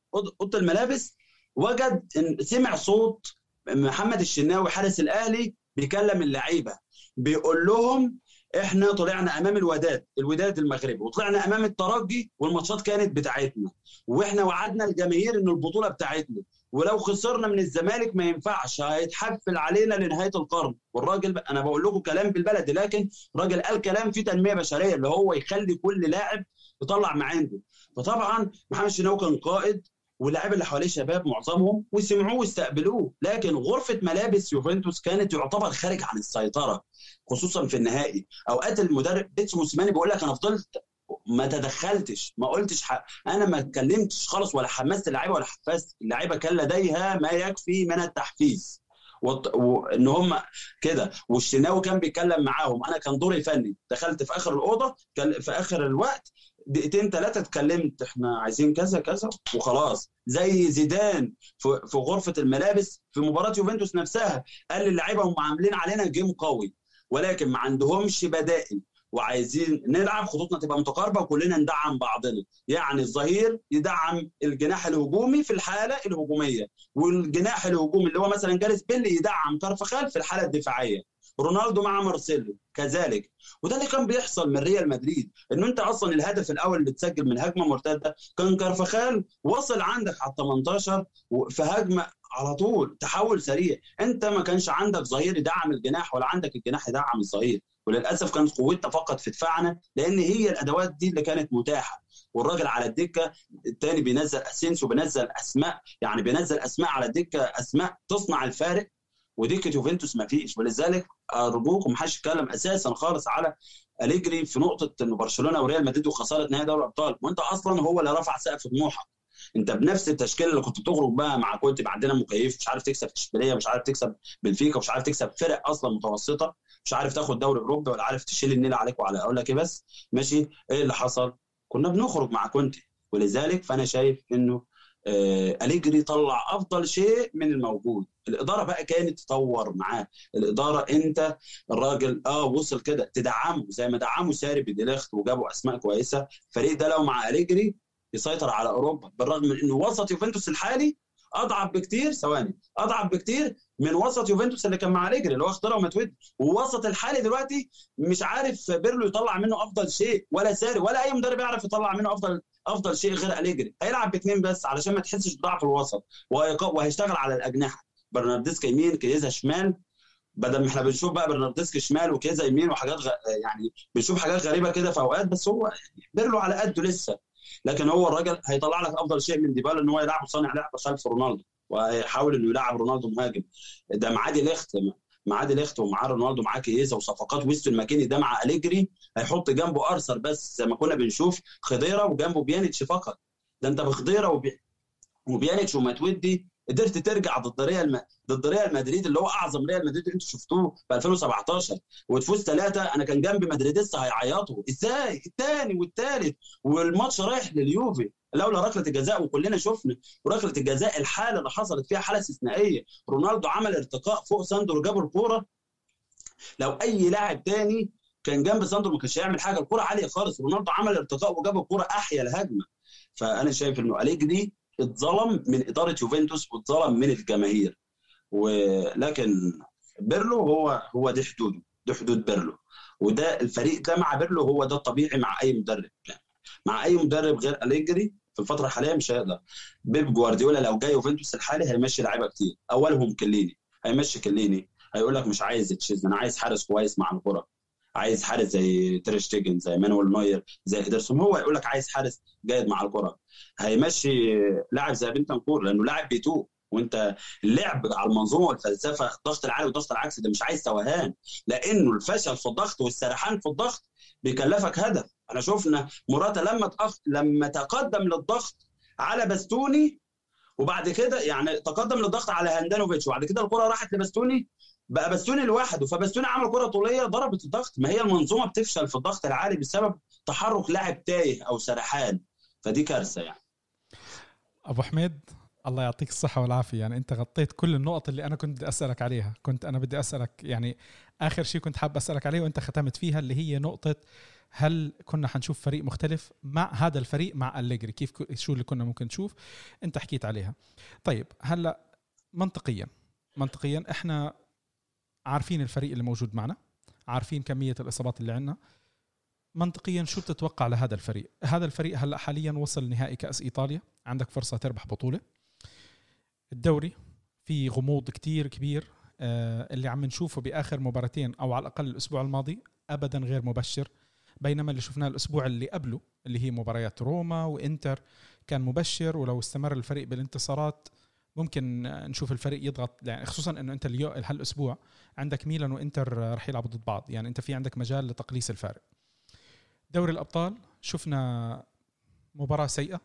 أوضة الملابس وجد إن سمع صوت محمد الشناوي حارس الأهلي بيكلم اللعيبة. بيقول لهم إحنا طلعنا امام الوداد الوداد المغربي وطلعنا امام الترجي والماتشات كانت بتاعتنا وإحنا وعدنا الجماهير ان البطولة بتاعتنا ولو خسرنا من الزمالك ما ينفعش هيتحفل علينا لنهاية القرن. والراجل أنا بقول لكم كلام بالبلدي لكن الراجل قال كلام فيه تنمية بشرية اللي هو يخلي كل لاعب يطلع ما عنده فطبعا محمد الشناوي كان قائد واللاعيبه اللي حواليه شباب معظمهم وسمعوه واستقبلوه لكن غرفة ملابس يوفنتوس كانت يعتبر خارج عن السيطرة. خصوصا في النهائي. أوقات المدرب بيتس موسيماني بيقول لك أنا فضلت ما تدخلتش ما قلتش حق. أنا ما اتكلمتش خالص ولا حمست اللعيبة ولا حفزت. اللعيبة كان لديها ما يكفي من التحفيز. وان هم كده. والشناوي كان بيتكلم معاهم. أنا كان دوري فني. دخلت في آخر الأوضة في آخر الوقت دقيقتين ثلاثة اتكلمت إحنا عايزين كذا كذا وخلاص. زي زيدان في غرفة الملابس في مباراة يوفنتوس نفسها قال للعيبة هم عاملين علينا جيم قوي. ولكن ما عندهمش بدائل. وعايزين نلعب خطوطنا تبقى متقاربة وكلنا ندعم بعضنا. يعني الظهير يدعم الجناح الهجومي في الحالة الهجومية والجناح الهجومي اللي هو مثلا جاريس بيل يدعم كارفخال في الحالة الدفاعية. رونالدو مع مارسيلو كذلك. وده اللي كان بيحصل من ريال مدريد انه أنت أصلا الهدف الأول اللي اتسجل من هجمة مرتدة كان كارفخال وصل عندك على 18 في هجمة على طول تحول سريع. انت ما كانش عندك ظهير يدعم الجناح ولا عندك الجناح يدعم الظهير. وللأسف كانت قوتنا فقط في دفاعنا لأن هي الأدوات دي اللي كانت متاحة. والراجل على الدكة الثاني بينزل اسينسيو بينزل أسماء. يعني بينزل أسماء على الدكة أسماء تصنع الفارق. ودكه يوفنتوس ما فيش. ولذلك ارجوكم ما حدش يتكلم أساسا خالص على أليجري في نقطة انه برشلونة وريال مدريد وخساره نهائي دوري الأبطال. وأنت أصلا هو اللي رفع سقف طموحك. انت بنفس التشكيلة اللي كنت بتخرج بقى مع كنت عندنا مكيف مش عارف تكسب اشبيليه مش عارف تكسب بنفيكا مش عارف تكسب فرق أصلا متوسطة مش عارف تاخد دوري أوروبي ولا عارف تشيل النيل عليك وعلى أقول لك إيه بس ماشي؟ إيه اللي حصل؟ كنا بنخرج مع كونتي ولذلك فأنا شايف إنه آه أليجري طلع أفضل شيء من الموجود. الإدارة بقى كانت تطور معاه. الإدارة أنت الراجل آه وصل كده تدعمه زي ما دعموا ساري بديليخت وجابوا أسماء كويسة. الفريق ده لو مع أليجري يسيطر على أوروبا بالرغم من إنه وسط يوفنتوس الحالي أضعف بكتير ثواني أضعف بكتير من وسط يوفنتوس اللي كان مع ريجري اللي هو اختاره ومتود ووسط الحالي دلوقتي مش عارف بيرلو يطلع منه أفضل شيء ولا ساري ولا أي مدرب يعرف يطلع منه أفضل أفضل شيء غير أليجري. هيلعب باثنين بس علشان ما تحسش بضعف الوسط. وهيشتغل على الأجنحة. برناردسكي يمين كيزا شمال. بدل ما إحنا بنشوف بقى برناردسكي شمال وكيزا يمين وحاجات غ... يعني بنشوف حاجات غريبة كده في أوقات بس هو بيرلو على قده لسه. لكن هو الراجل هيطلع لك أفضل شيء من ديبالا إن هو يلعب صانع لعب خلف رونالدو وهيحاول إنه يلعب رونالدو مهاجم. ده معاه دي ليخت معاه دي ليخت ومعاه رونالدو معاه كييزا وصفقات ويستون ماكيني ده مع أليجري هيحط جنبه ارثر بس زي ما كنا بنشوف خضيرة وجنبه بيانيتش فقط. ده أنت بخضيرة وبي... وبيانيتش وماتودي قدرت ترجع ضد ريال ضد ريال مدريد اللي هو أعظم ريال مدريد أنتوا شفتوه في 2017 وتفوز ثلاثة أنا كان جنبي مدريديستا هيعيطوا. إزاي؟ الثاني والثالث والماتش رايح لليوفي. لولا ركلة الجزاء وكلنا شفنا وركله الجزاء الحالة اللي حصلت فيها حالة استثنائية. رونالدو عمل ارتقاء فوق ساندرو جاب الكورة. لو أي لاعب تاني كان جنب ساندرو ما كانش هيعمل حاجة. الكورة عالية خالص. رونالدو عمل ارتقاء وجاب الكورة أحيا الهجمة. فأنا شايف إنه أليجري اتظلم من إدارة يوفنتوس واتظلم من الجماهير. ولكن بيرلو هو هو دي حدوده دي حدود بيرلو. وده الفريق ده مع بيرلو هو ده الطبيعي مع أي مدرب مع أي مدرب غير أليجري في الفترة الحالية مش هيقدر. بيب جوارديولا لو جاي يوفنتوس الحالي هيمشي لعيبة كتير. أولهم كيليني هيمشي كيليني. هيقول لك مش عايز تشيزني أنا عايز حارس كويس مع الكرة. عايز حارس زي تير شتيجن زي مانويل نوير زي ادرسون هو يقول لك عايز حارس جيد مع الكرة. هيمشي لاعب زي بنتنكور لأنه لاعب بيتوه وأنت اللعب على المنظومة والفلسفة الضغط العالي والضغط العكسي ده مش عايز توهان لأنه الفشل في الضغط والسرحان في الضغط بيكلفك هدف. أنا شفنا موراتا لما تأخ... لما تقدم للضغط على باستوني وبعد كده يعني تقدم للضغط على هاندانوفيتش وبعد كده الكرة راحت لباستوني بقى باستوني لوحده فباستوني عمل كرة طولية ضربت الضغط. ما هي المنظومة بتفشل في الضغط العالي بسبب تحرك لاعب تايه أو سرحان. فدي كارثة يعني. أبو حميد الله يعطيك الصحة والعافية. يعني أنت غطيت كل النقط اللي أنا كنت بدي أسألك عليها. كنت أنا بدي أسألك يعني آخر شيء كنت حابب أسألك عليه وأنت ختمت فيها اللي هي نقطة هل كنا حنشوف فريق مختلف مع هذا الفريق مع أليجري؟ كيف شو اللي كنا ممكن نشوف؟ أنت حكيت عليها. طيب هلأ منطقيا منطقيا إحنا عارفين الفريق اللي موجود معنا عارفين كمية الإصابات اللي عندنا. منطقيا شو بتتوقع لهذا الفريق؟ هذا الفريق هلأ حاليا وصل نهائي كأس إيطاليا عندك فرصة تربح بطولة. الدوري في غموض كتير كبير آه، اللي عم نشوفه بآخر مباراتين أو على الأقل الأسبوع الماضي ابدا غير مبشر. بينما اللي شفناه الأسبوع اللي قبله اللي هي مباريات روما وإنتر كان مبشر. ولو استمر الفريق بالانتصارات ممكن نشوف الفريق يضغط يعني خصوصا إنه أنت اليوم هالأسبوع عندك ميلان وإنتر رح يلعبوا ضد بعض يعني أنت في عندك مجال لتقليص الفارق. دوري الأبطال شفنا مباراة سيئة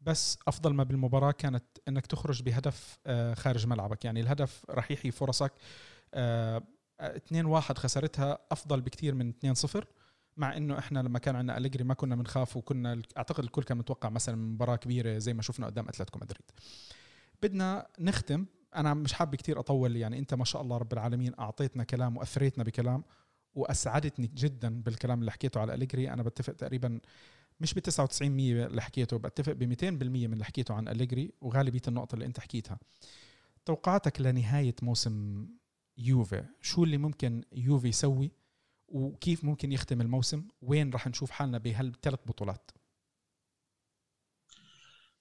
بس أفضل ما بالمباراة كانت إنك تخرج بهدف آه، خارج ملعبك يعني الهدف راح يحيي فرصك 2 آه، 1 خسرتها أفضل بكثير من 2 0 مع إنه إحنا لما كان عندنا أليجري ما كنا بنخاف وكنا أعتقد الكل كان متوقع مثلا مباراة كبيرة زي ما شفنا قدام أتلتيكو مدريد. بدنا نختم. أنا مش حابب كثير أطول يعني أنت ما شاء الله رب العالمين أعطيتنا كلام وأثريتنا بكلام وأسعدتني جدا بالكلام اللي حكيته على أليجري. أنا بتفق تقريبا مش ب 99% اللي حكيته بتفق ب 200% من اللي حكيته عن أليجري وغالبية النقطة اللي أنت حكيتها. توقعاتك لنهاية موسم يوفي شو اللي ممكن يوفي يسوي وكيف ممكن يختم الموسم؟ وين راح نشوف حالنا بهالثلاث بطولات؟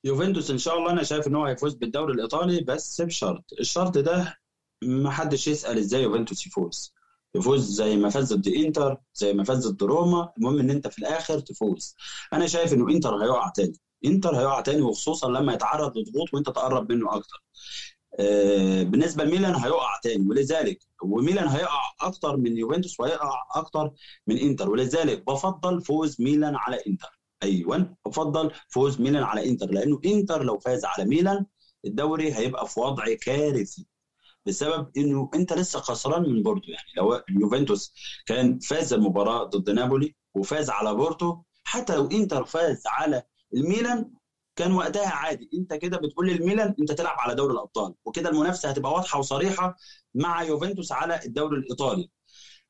يوفنتوس إن شاء الله أنا شايف إن هو هيفوز بالدوري الإيطالي بس بشرط الشرط ده ما حدش يسأل إزاي يوفنتوس يفوز. يفوز زي ما فاز ضد إنتر زي ما فاز ضد روما المهم إن أنت في الآخر تفوز. أنا شايف إنه إنتر هيقع تاني. إنتر هيقع تاني وخصوصا لما يتعرض لضغوط وأنت تقرب منه أكتر. آه، بالنسبة لميلان هيقع تاني ولذلك وميلان هيقع أكتر من يوفنتوس وهيقع أكتر من إنتر. ولذلك بفضل فوز ميلان على إنتر. أيوه. بفضل فوز ميلان على إنتر لأنه إنتر لو فاز على ميلان الدوري هيبقى في وضع كارثي بسبب إنه أنت لسه خسران من بورتو. يعني لو اليوفنتوس كان فاز المباراة ضد نابولي وفاز على بورتو حتى لو إنتر فاز على الميلان كان وقتها عادي. أنت كده بتقول للميلان أنت تلعب على دوري الأبطال وكده المنافسة هتبقى واضحة وصريحة مع يوفنتوس على الدوري الإيطالي.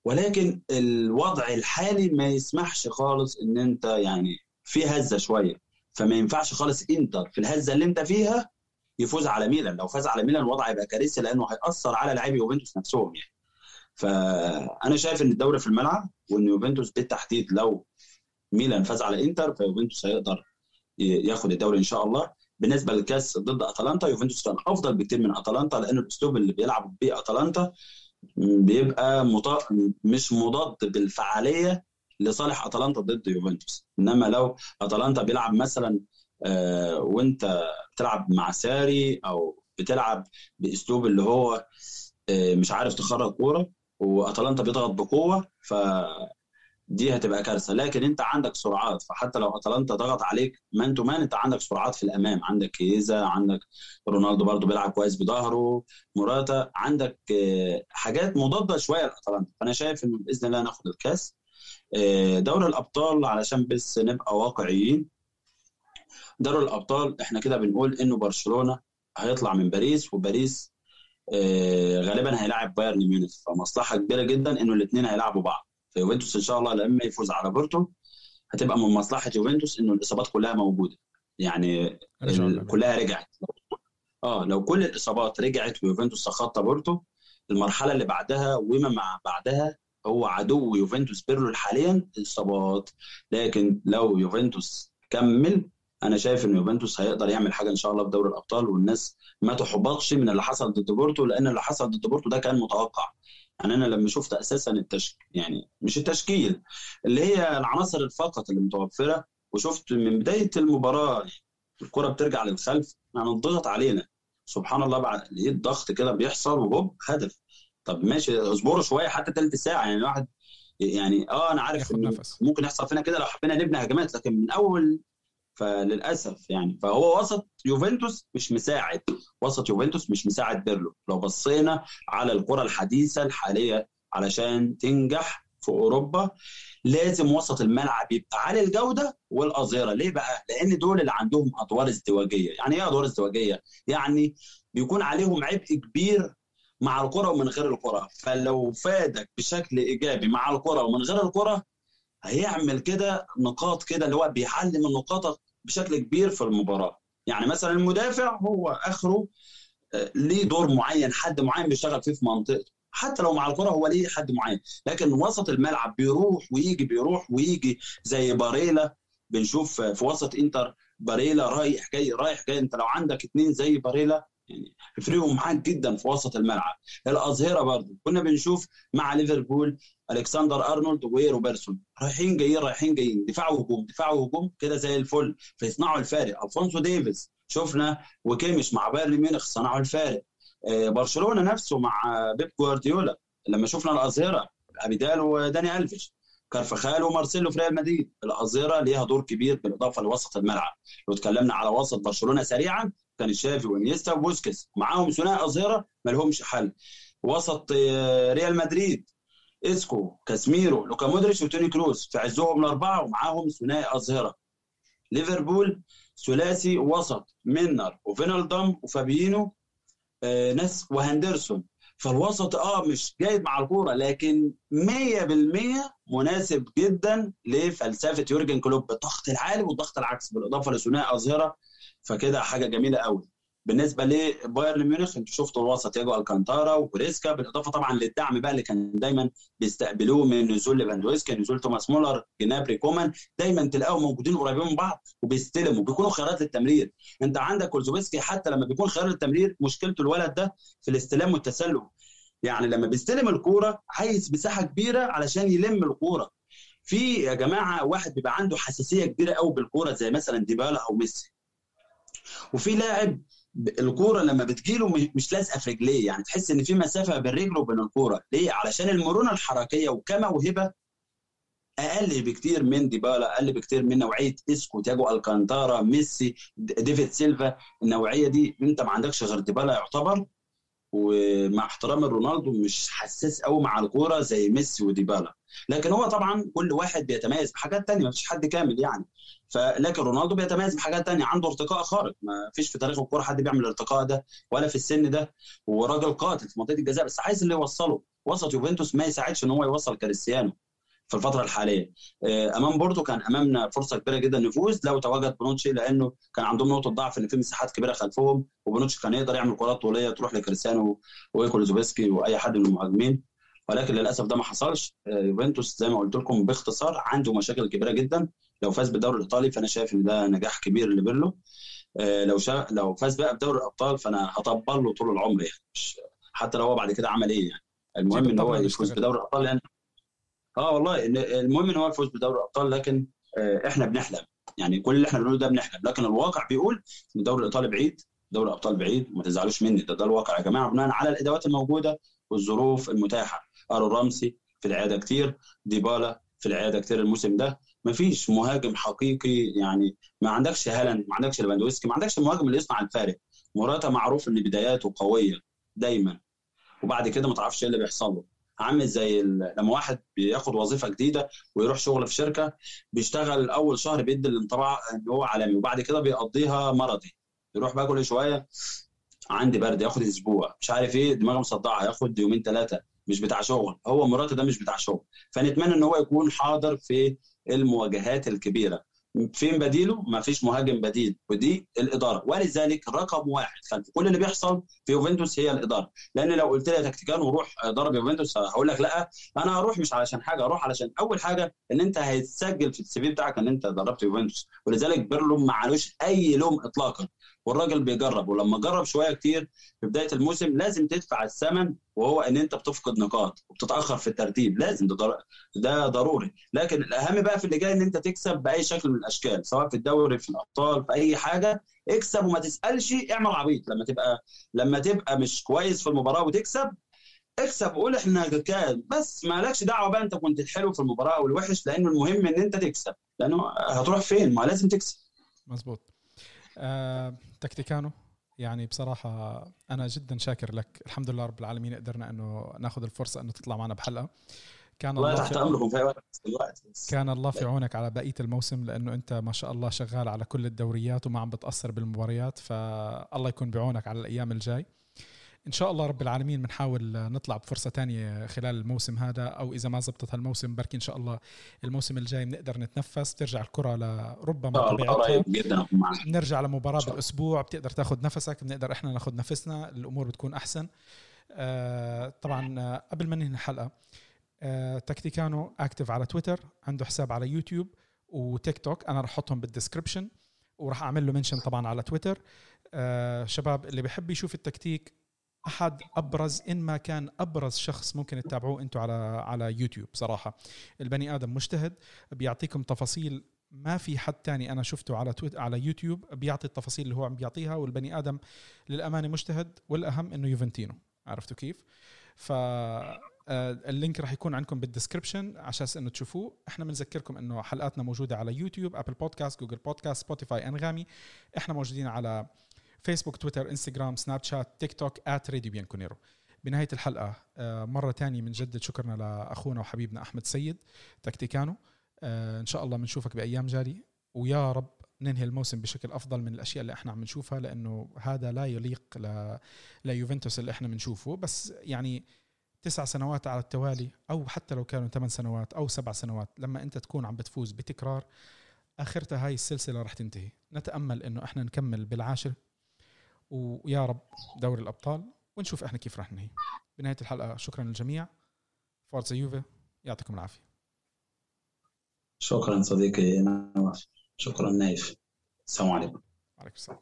ولكن الوضع الحالي ما يسمحش خالص إن أنت يعني في هزة شوية. فما ينفعش خالص إنتر في الهزة اللي أنت فيها يفوز على ميلان. لو فاز على ميلان الوضع هيبقى كارثي لأنه هيأثر على لاعبي يوفنتوس نفسهم يعني. فأنا شايف إن الدوري في الملعب وإن يوفنتوس بالتحديد لو ميلان فاز على إنتر فيوفنتوس هيقدر ياخد الدوري إن شاء الله. بالنسبة للكاس ضد أتلانتا يوفنتوس كان أفضل بكتير من أتلانتا لأن الأسلوب اللي بيلعب بيه أتلانتا بيبقى. مش مضاد بالفعالية لصالح أتلانتا ضد يوفنتوس. إنما لو أتلانتا بيلعب مثلا آه، وأنت بتلعب مع ساري أو بتلعب بأسلوب اللي هو آه، مش عارف تخرج كورة وأتلانتا بيضغط بقوة ف دي هتبقى كارثة. لكن أنت عندك سرعات فحتى لو أتلانتا ضغط عليك man to man أنت عندك سرعات في الأمام. عندك كييزا عندك رونالدو برضو بيلعب كويس بظهره. موراتا عندك آه، حاجات مضادة شوية لأتلانتا. فأنا شايف انه بإذن الله ناخد الكاس. دوري الأبطال علشان بس نبقى واقعيين. دوري الأبطال إحنا كده بنقول إنه برشلونة هيطلع من باريس وباريس آه غالبا هيلاعب بايرن ميونخ. فمصلحة كبيرة جدا إنه الاثنين هيلاعبوا بعض. فيوفنتوس إن شاء الله لما يفوز على بورتو هتبقى من مصلحة يوفنتوس إنه الإصابات كلها موجودة. يعني كلها رجعت. آه لو كل الإصابات رجعت ويوفنتوس تخطى بورتو المرحلة اللي بعدها وما مع بعدها هو عدو يوفنتوس بيرلو حاليا الاصابات. لكن لو يوفنتوس كمل أنا شايف إن يوفنتوس هيقدر يعمل حاجة إن شاء الله في دوري الأبطال والناس ما تحبطش من اللي حصل ضد بورتو لأن اللي حصل ضد بورتو ده كان متوقع. يعني أنا لما شفت أساسا التشكيل يعني مش التشكيل اللي هي العناصر فقط اللي متوفرة وشفت من بداية المباراة الكرة بترجع للخلف يعني الضغط علينا. سبحان الله بعد لقيت ضغط كده بيحصل وهوب هدف. طب ماشي اصبروا شوية حتى ثلث ساعة يعني الواحد يعني آه أنا عارف إن ممكن يحصل فينا كده لو حبينا نبني هجمات لكن من أول فللأسف يعني فهو وسط يوفنتوس مش مساعد وسط يوفنتوس مش مساعد بيرلو. لو بصينا على الكرة الحديثة الحالية علشان تنجح في أوروبا لازم وسط الملعب يبقى عالي الجودة والأظهرة. ليه بقى؟ لأن دول اللي عندهم أدوار ازدواجية. يعني إيه أدوار ازدواجية؟ يعني بيكون عليهم عبء كبير مع الكرة ومن غير الكرة. فلو فادك بشكل إيجابي مع الكرة ومن غير الكرة هيعمل كده نقاط كده اللي هو بيعلم النقاط بشكل كبير في المباراة. يعني مثلا المدافع هو آخره آه، ليه دور معين حد معين بيشتغل فيه في منطقته. حتى لو مع الكرة هو ليه حد معين. لكن وسط الملعب بيروح ويجي بيروح ويجي زي باريلا. بنشوف في وسط إنتر باريلا رايح جاي رايح جاي. أنت لو عندك اثنين زي باريلا يعني يفرقوا معاك جدا في وسط الملعب. الأظهرة برضه كنا بنشوف مع ليفربول ألكسندر أرنولد وروبرتسون. رايحين جايين رايحين جايين. دفاع وهجوم دفاع وهجوم. كده زي الفل. فيصنعوا الفارق. ألفونسو ديفيز. شفنا وكيميتش مع بايرن ميونخ. صنعوا الفارق. آه، برشلونة نفسه مع بيب جوارديولا. لما شفنا الأظهرة ابيدال وداني ألفيش. كارفخال ومارسيلو في ريال مدريد. الأظهرة ليها دور كبير بالإضافة لوسط الملعب. لو اتكلمنا على وسط برشلونة سريعا كان شافي وانيستا وبوسكيتس. معاهم ثنائي اظهره ما لهمش حل. وسط آه، ريال مدريد اسكو كاسميرو لوكا مودريتش وتوني كروز في عزهم الأربعة ومعاهم ثنائي اظهره ليفربول ثلاثي وسط ميلنر وفينالدوم وفابيينو آه ناس وهندرسون. فالوسط آه مش جيد مع الكورة لكن 100% مناسب جدا لفلسفة يورجن كلوب. الضغط العالي والضغط العكسي بالإضافة لثنائي اظهره فكده حاجة جميلة قوي. بالنسبة لبايرن ميونخ أنتوا شفتوا الوسط تياجو ألكانتارا وجوريتسكا بالإضافة طبعا للدعم بقى اللي كان دايما بيستقبلوه من نزول ليفاندوفسكي نزول توماس مولر جنابري كومان دايما تلاقوا موجودين قريبين من بعض وبيستلموا بيكونوا خيارات للتمرير. انت عندك كولوسيفسكي حتى لما بيكون خيار للتمرير مشكلته الولد ده في الاستلام والتسلم يعني لما بيستلم الكورة عايز مساحة كبيرة علشان يلم الكورة. في يا جماعة واحد بيبقى عنده حساسية كبيرة قوي بالكورة زي مثلا ديبالا أو ميسي. وفي لاعب الكورة لما بتجيله مش لازقة في رجليه يعني تحس إن في مسافة بين رجله وبين الكورة. ليه؟ علشان المرونة الحركية وكموهبه أقل بكتير من ديبالا أقل بكتير من نوعية إسكو تياجو ألكانتارا ميسي ديفيد سيلفا. النوعية دي أنت ما عندكش غير ديبالا يعتبر. ومع احترام رونالدو مش حساس قوي مع الكورة زي ميسي وديبالا. لكن هو طبعا كل واحد بيتميز بحاجات تانية فيش حد كامل يعني. فلكن رونالدو بيتميز بحاجات تانية عنده ارتقاء خارق. ما فيش في تاريخ الكورة حد بيعمل الارتقاء ده ولا في السن ده. وراجل قاتل في منطقة الجزاء بس عايز اللي يوصله. وسط يوفنتوس ما يساعدش إن هو يوصل كريستيانو. في الفترة الحالية. آه، أمام بورتو كان أمامنا فرصة كبيرة جدا نفوز لو تواجد بونوتشي لأنه كان عندهم نقطة ضعف إن في مساحات كبيرة خلفهم وبونوتشي كان يقدر يعمل كرات طولية تروح لكريستيانو وكولوسيفسكي وأي حد من المهاجمين. ولكن للأسف ده ما حصلش. آه، يوفنتوس زي ما قلت لكم باختصار عنده مشاكل كبيرة جدا. لو فاز بالدوري الإيطالي فأنا شايف إن ده نجاح كبير لبيرلو. آه، لو شا... لو فاز بقى بدوري الأبطال فأنا هطبل له طول العمر يعني مش حتى لو هو بعد كده عمل إيه يعني. المهم إن هو يفوز بدوري الأبطال لأن آه والله المهم إن هو يفوز بدوري الأبطال لكن آه، إحنا بنحلم. يعني كل اللي إحنا بنقوله ده بنحلم. لكن الواقع بيقول إن الدوري الايطالي بعيد دوري الأبطال بعيد. ما تزعلوش مني. ده ده الواقع يا جماعة. بناء على الأدوات الموجودة والظروف المتاحة. أرو رامسي في العيادة كتير ديبالا في العيادة كتير الموسم ده. ما فيش مهاجم حقيقي يعني ما عندكش هالاند ما عندكش ليفاندوفسكي ما عندكش المهاجم اللي يصنع الفارق. موراتا معروف إن بداياته قوية دايما. وبعد كده ما تعرفش إيه اللي بيحصل له. عامل زي لما واحد بياخد وظيفة جديدة ويروح شغل في شركة بيشتغل أول شهر بيدي الانطباع إن هو عالمي وبعد كده بيقضيها مرضي. يروح بقى كل شوية عندي برد ياخد أسبوع مش عارف إيه دماغه مصدعة ياخد يومين ثلاثة مش بتاع شغل. هو مراته ده مش بتاع شغل. فنتمنى إن هو يكون حاضر في المواجهات الكبيرة. فين بديله؟ ما فيش مهاجم بديل ودي الإدارة. ولذلك رقم واحد خلف. كل اللي بيحصل في يوفنتوس هي الإدارة. لأن لو قلت لي تكتيكان وروح ضرب يوفنتوس هقول لك لأ أنا هروح مش علشان حاجة أروح علشان أول حاجة إن أنت هيتسجل في السي في بتاعك إن أنت دربت يوفنتوس. ولذلك بيرلو ما علوش أي لوم اطلاقا. والراجل بيجرب. ولما جرب شوية كتير في بداية الموسم لازم تدفع الثمن وهو إن أنت بتفقد نقاط وبتتأخر في الترتيب. لازم ده, ده ضروري. لكن الأهم بقى في اللي جاي إن أنت تكسب بأي شكل من الأشكال سواء في الدوري في الأبطال في أي حاجة اكسب وما تسألش اعمل عبيط. لما تبقى لما تبقى مش كويس في المباراة وتكسب اكسب قول إحنا كان. بس مالكش دعوة بقى أنت كنت الحلو في المباراة والوحش لأنه المهم إن أنت تكسب. لأنه هتروح فين؟ ما لازم تكسب. مظبوط. آه، تكتيكانو. يعني بصراحة أنا جدا شاكر لك. الحمد لله رب العالمين قدرنا أنه ناخذ الفرصة أنه تطلع معنا بحلقة. كان الله تحت امركم في وقت. كان الله في عونك على بقية الموسم لأنه أنت ما شاء الله شغال على كل الدوريات وما عم بتأثر بالمباريات. فالله يكون بعونك على الأيام الجاي. إن شاء الله رب العالمين بنحاول نطلع بفرصة تانية خلال الموسم هذا أو إذا ما زبطت هالموسم بركي إن شاء الله الموسم الجاي بنقدر نتنفس ترجع الكرة لربما طبيعتها نرجع لمباراة بالأسبوع بتقدر تاخذ نفسك بنقدر إحنا ناخذ نفسنا الأمور بتكون أحسن. آه طبعا آه، قبل ما ننهي الحلقة آه تكتيكانو active على تويتر عنده حساب على يوتيوب وتيك توك أنا رح أحطهم بال description وراح أعمل له mention طبعا على تويتر. آه شباب اللي بحب يشوف التكتيك أحد أبرز إن ما كان أبرز شخص ممكن تتابعوه أنتم على على يوتيوب صراحة. البني آدم مجتهد بيعطيكم تفاصيل ما في حد تاني أنا شفته على تويت على يوتيوب بيعطي التفاصيل اللي هو عم بيعطيها والبني آدم للأمانة مجتهد والأهم إنه يوفنتينو. عرفتوا كيف؟ ف آه، ال link راح يكون عندكم بال description عشان إنه تشوفوه. إحنا بنذكركم إنه حلقاتنا موجودة على يوتيوب أبل بودكاست جوجل بودكاست سبوتيفاي أنغامي. إحنا موجودين على فيسبوك تويتر انستغرام سناب شات تيك توك at راديو بيانكونيرو بنهاية الحلقة آه، مرة تانية بنجدد شكرنا لأخونا وحبيبنا أحمد سيد تكتيكانو. آه، إن شاء الله بنشوفك بأيام جاري. ويا رب ننهي الموسم بشكل أفضل من الأشياء اللي إحنا عم نشوفها لأنه هذا لا يليق ل... ليوفنتوس اللي إحنا بنشوفه بس يعني تسع سنوات على التوالي أو حتى لو كانوا ثمان سنوات أو سبع سنوات لما أنت تكون عم بتفوز بتكرار آخرتها هاي السلسلة رح تنتهي. نتأمل إنه إحنا نكمل بالعاشر ويا رب دوري الأبطال ونشوف إحنا كيف راح ننهي. بنهاية الحلقة شكرا للجميع. فورزا يوفي يعطيكم العافية. شكرا صديقي نواف. شكرا نايف. السلام عليكم. وعليكم السلام.